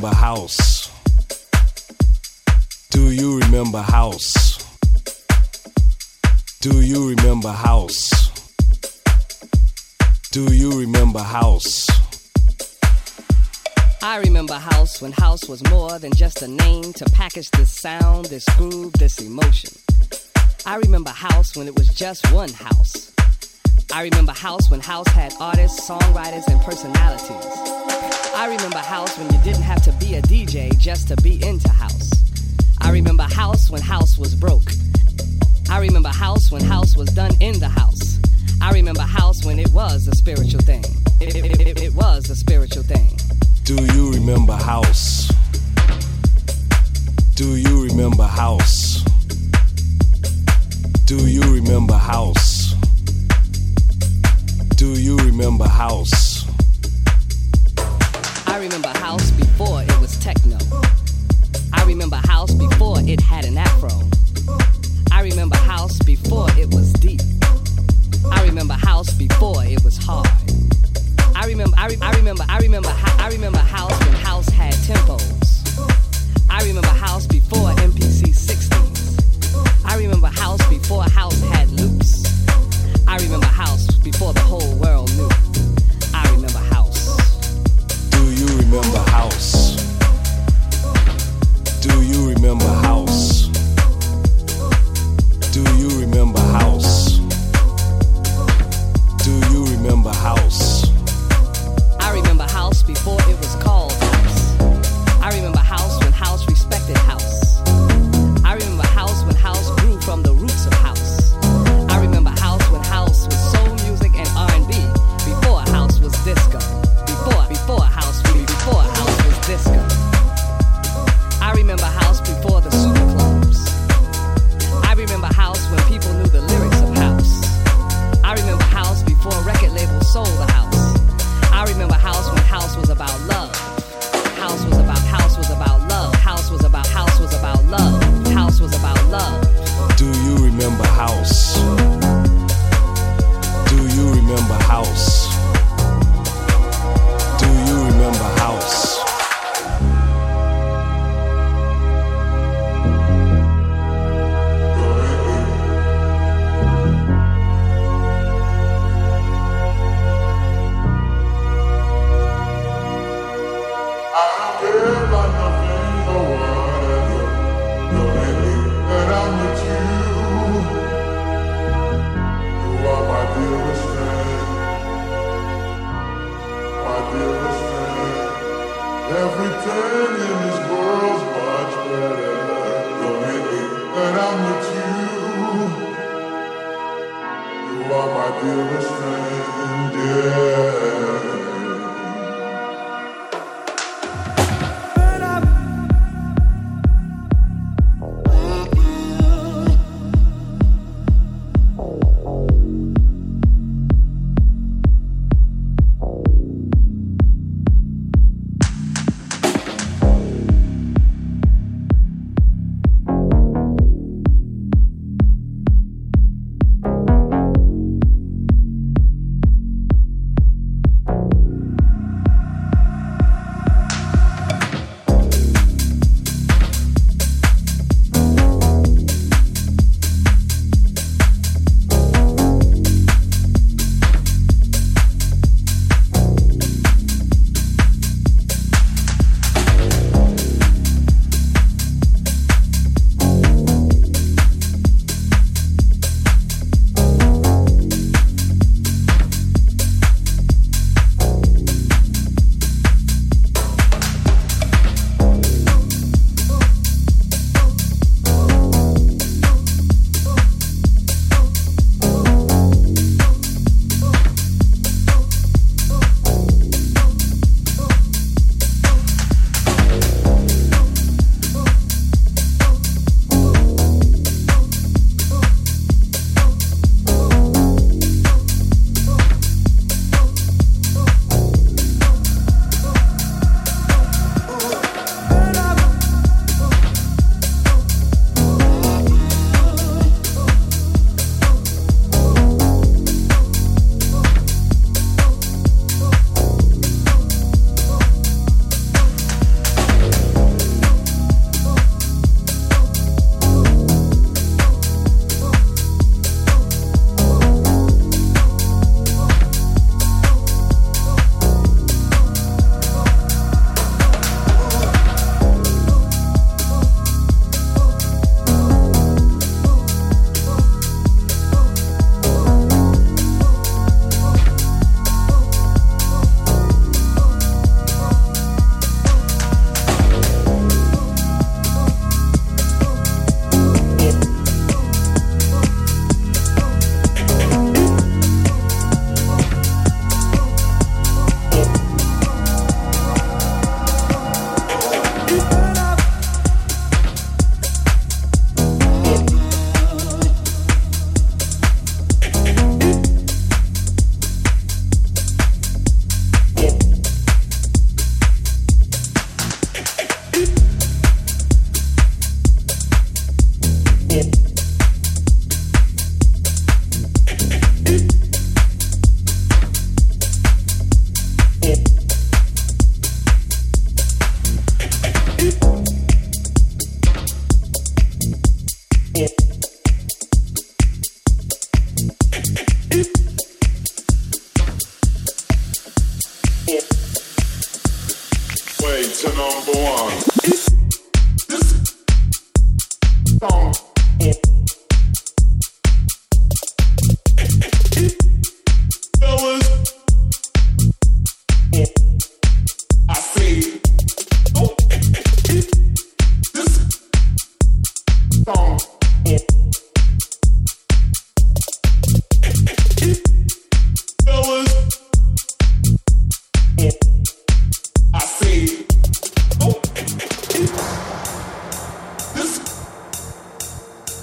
Remember house? Do you remember house? Do you remember house? Do you remember house? I remember house when house was more than just a name to package this sound, this groove, this emotion. I remember house when it was just one house. I remember house when house had artists, songwriters, and personalities. I remember house when you didn't have to be a DJ just to be into house. I remember house when house was broke. I remember house when house was done in the house. I remember house when it was a spiritual thing. It, it, it, it was a spiritual thing. Do you remember house? Do you remember house? Do you remember house? Do you remember house? I remember house before it was techno. I remember house before it had an afro. I remember house before it was deep. I remember house before it was hard. I remember, I, re- I remember, I remember, I remember house when house had tempos. I remember house before MPC 60s. I remember house before house had loops. I remember house before the whole world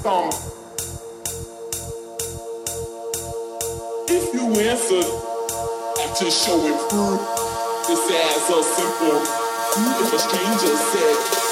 some. If you answer, I just show it through. This ass a simple. You if a stranger said.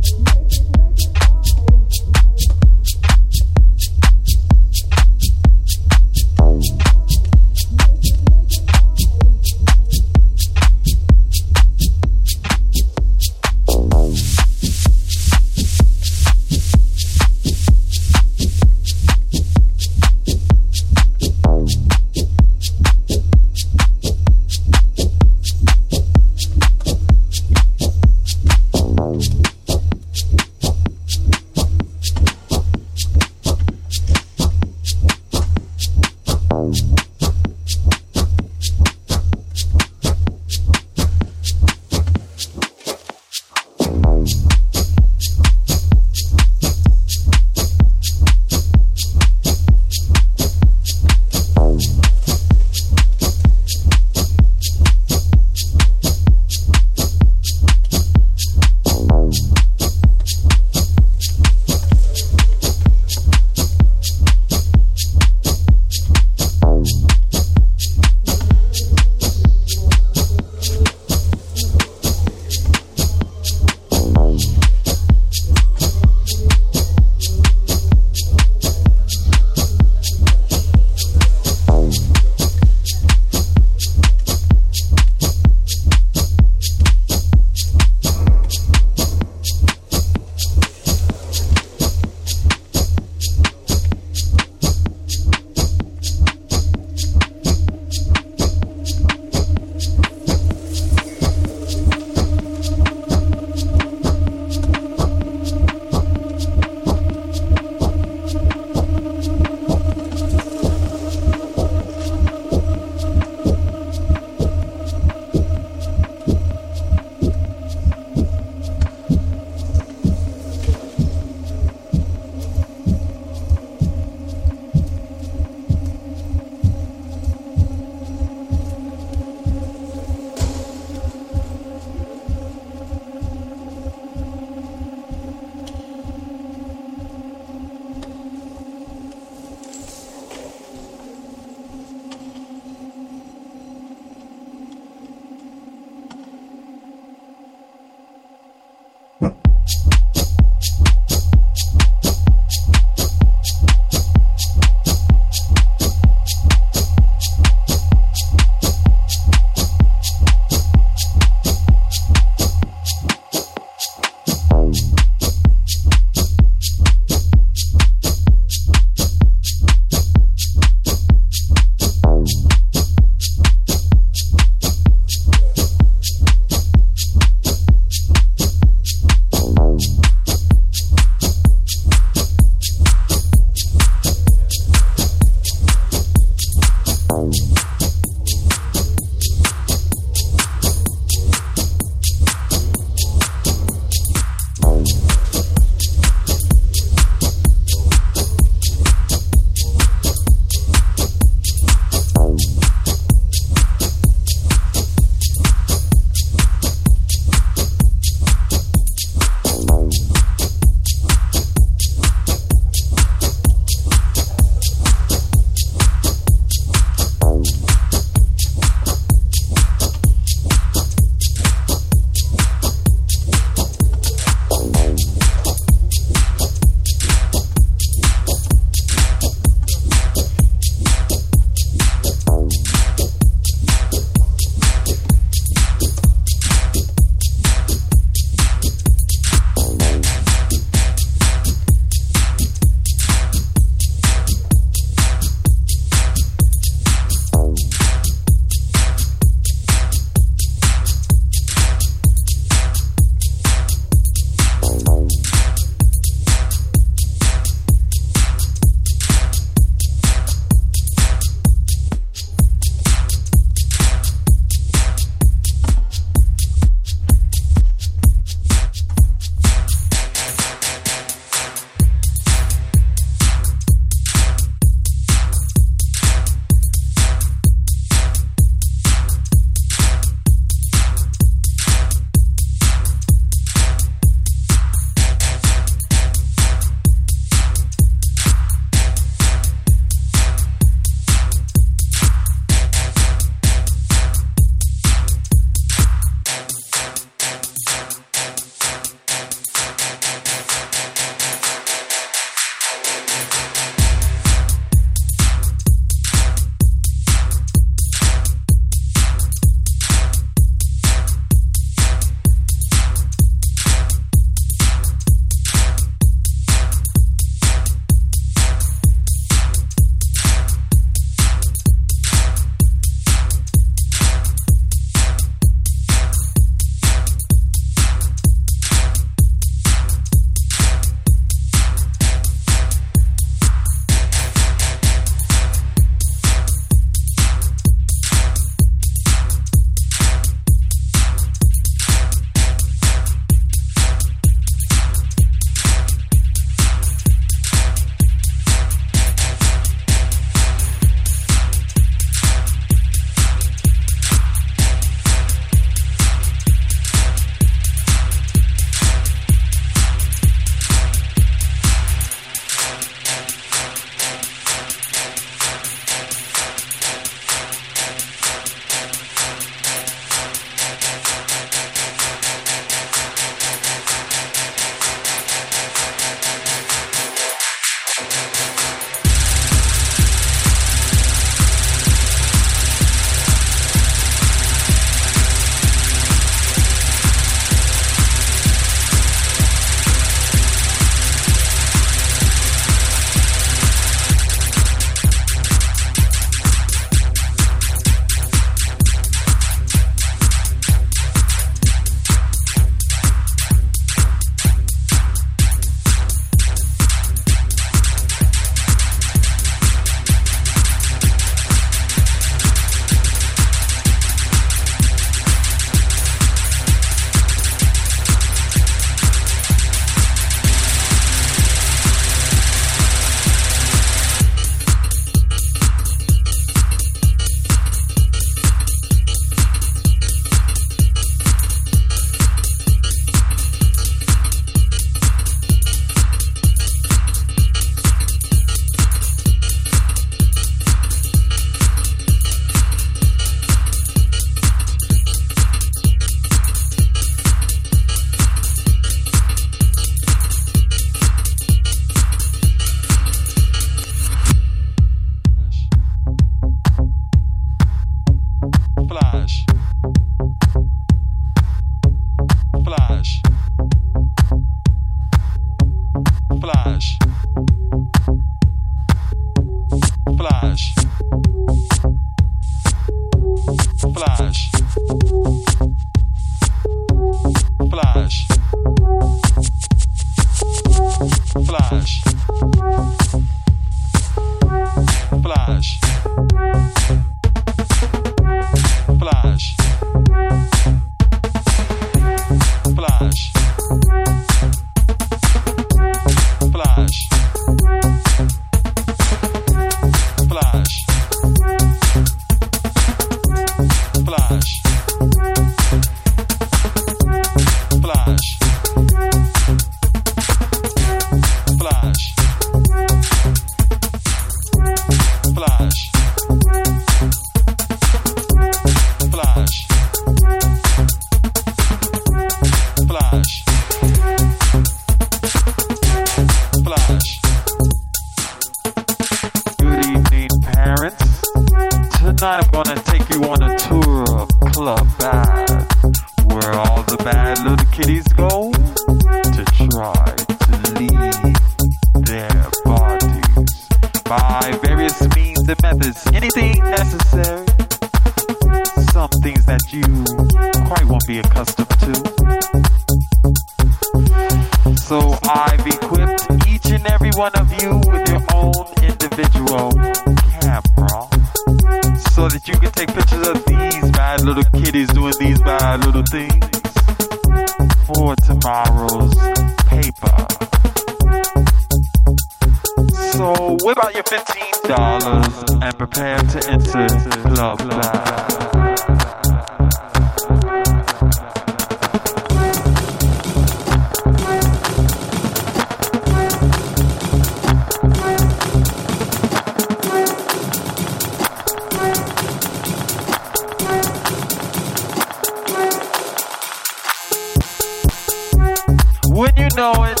When you know it,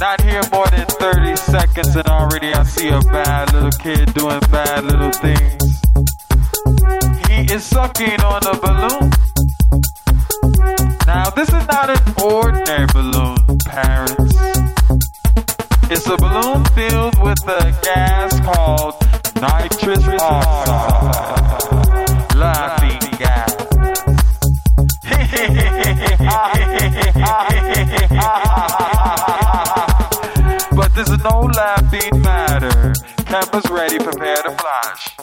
not here more than 30 seconds, and already I see a bad little kid doing bad little things. He is sucking on a balloon. Now, this is not an ordinary balloon, parents. It's a balloon filled with a gas called nitrous oxide. Like no laughing matter. Campus ready, prepare to flash.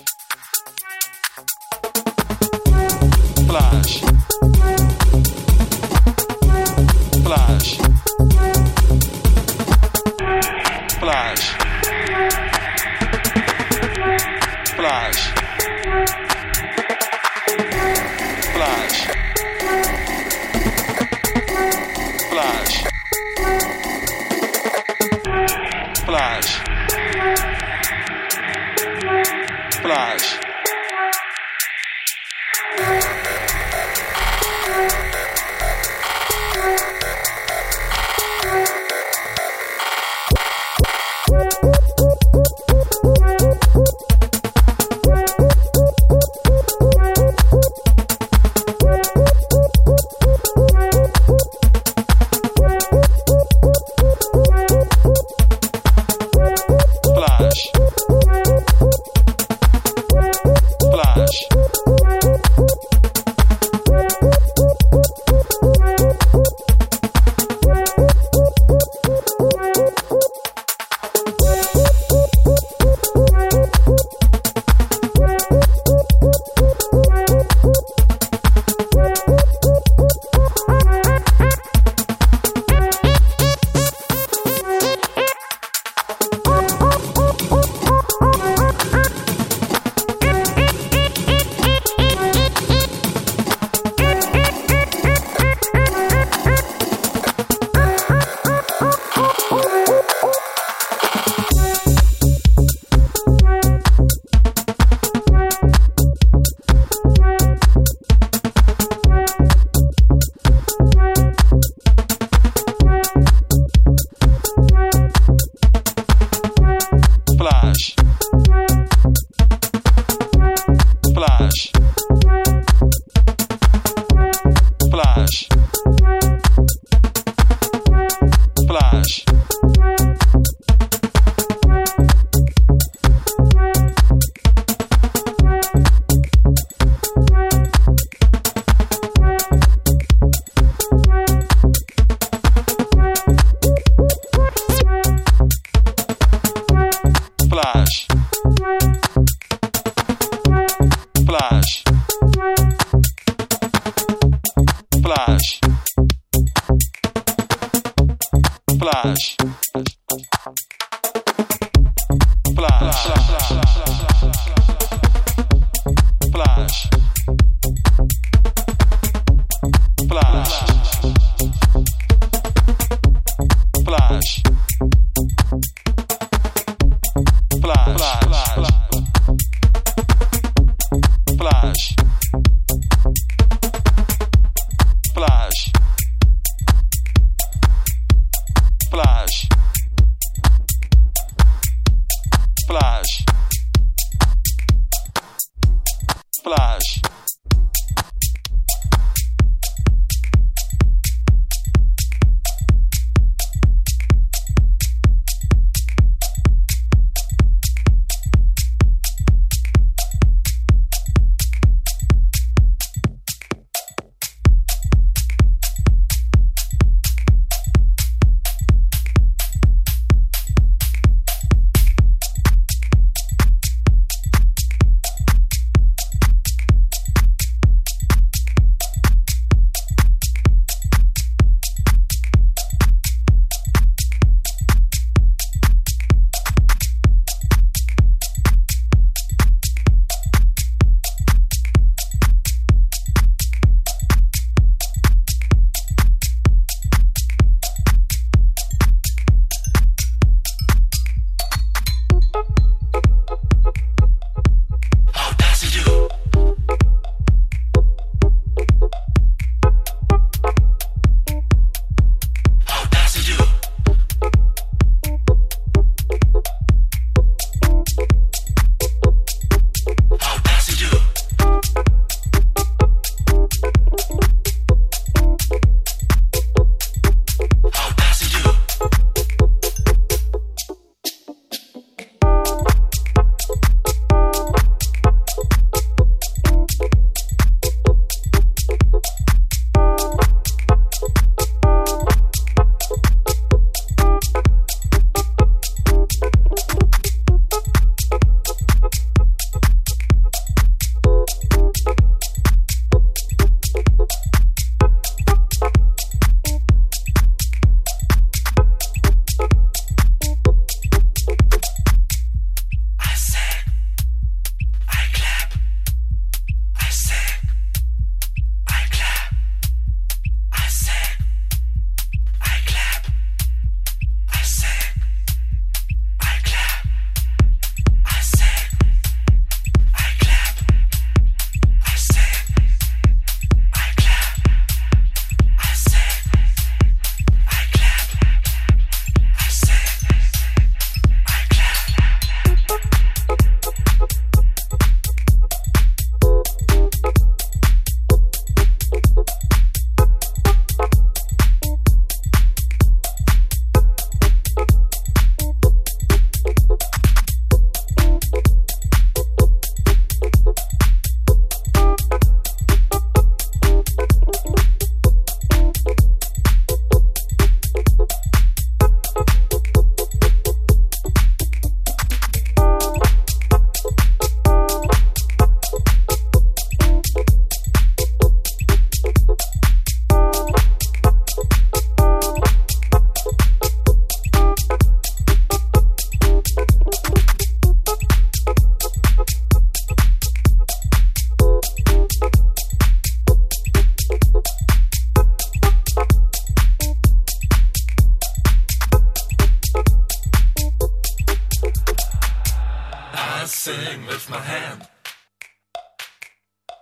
Sing with my hand.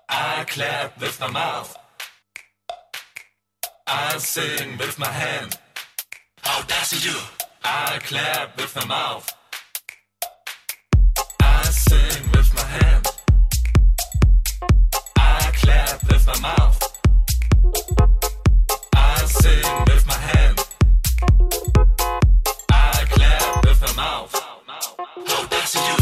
I clap with my mouth. I sing with my hand. How does it do? I clap with my mouth. I sing with my hand. I clap with my mouth. I sing with my hand. I clap with my mouth. How does it do?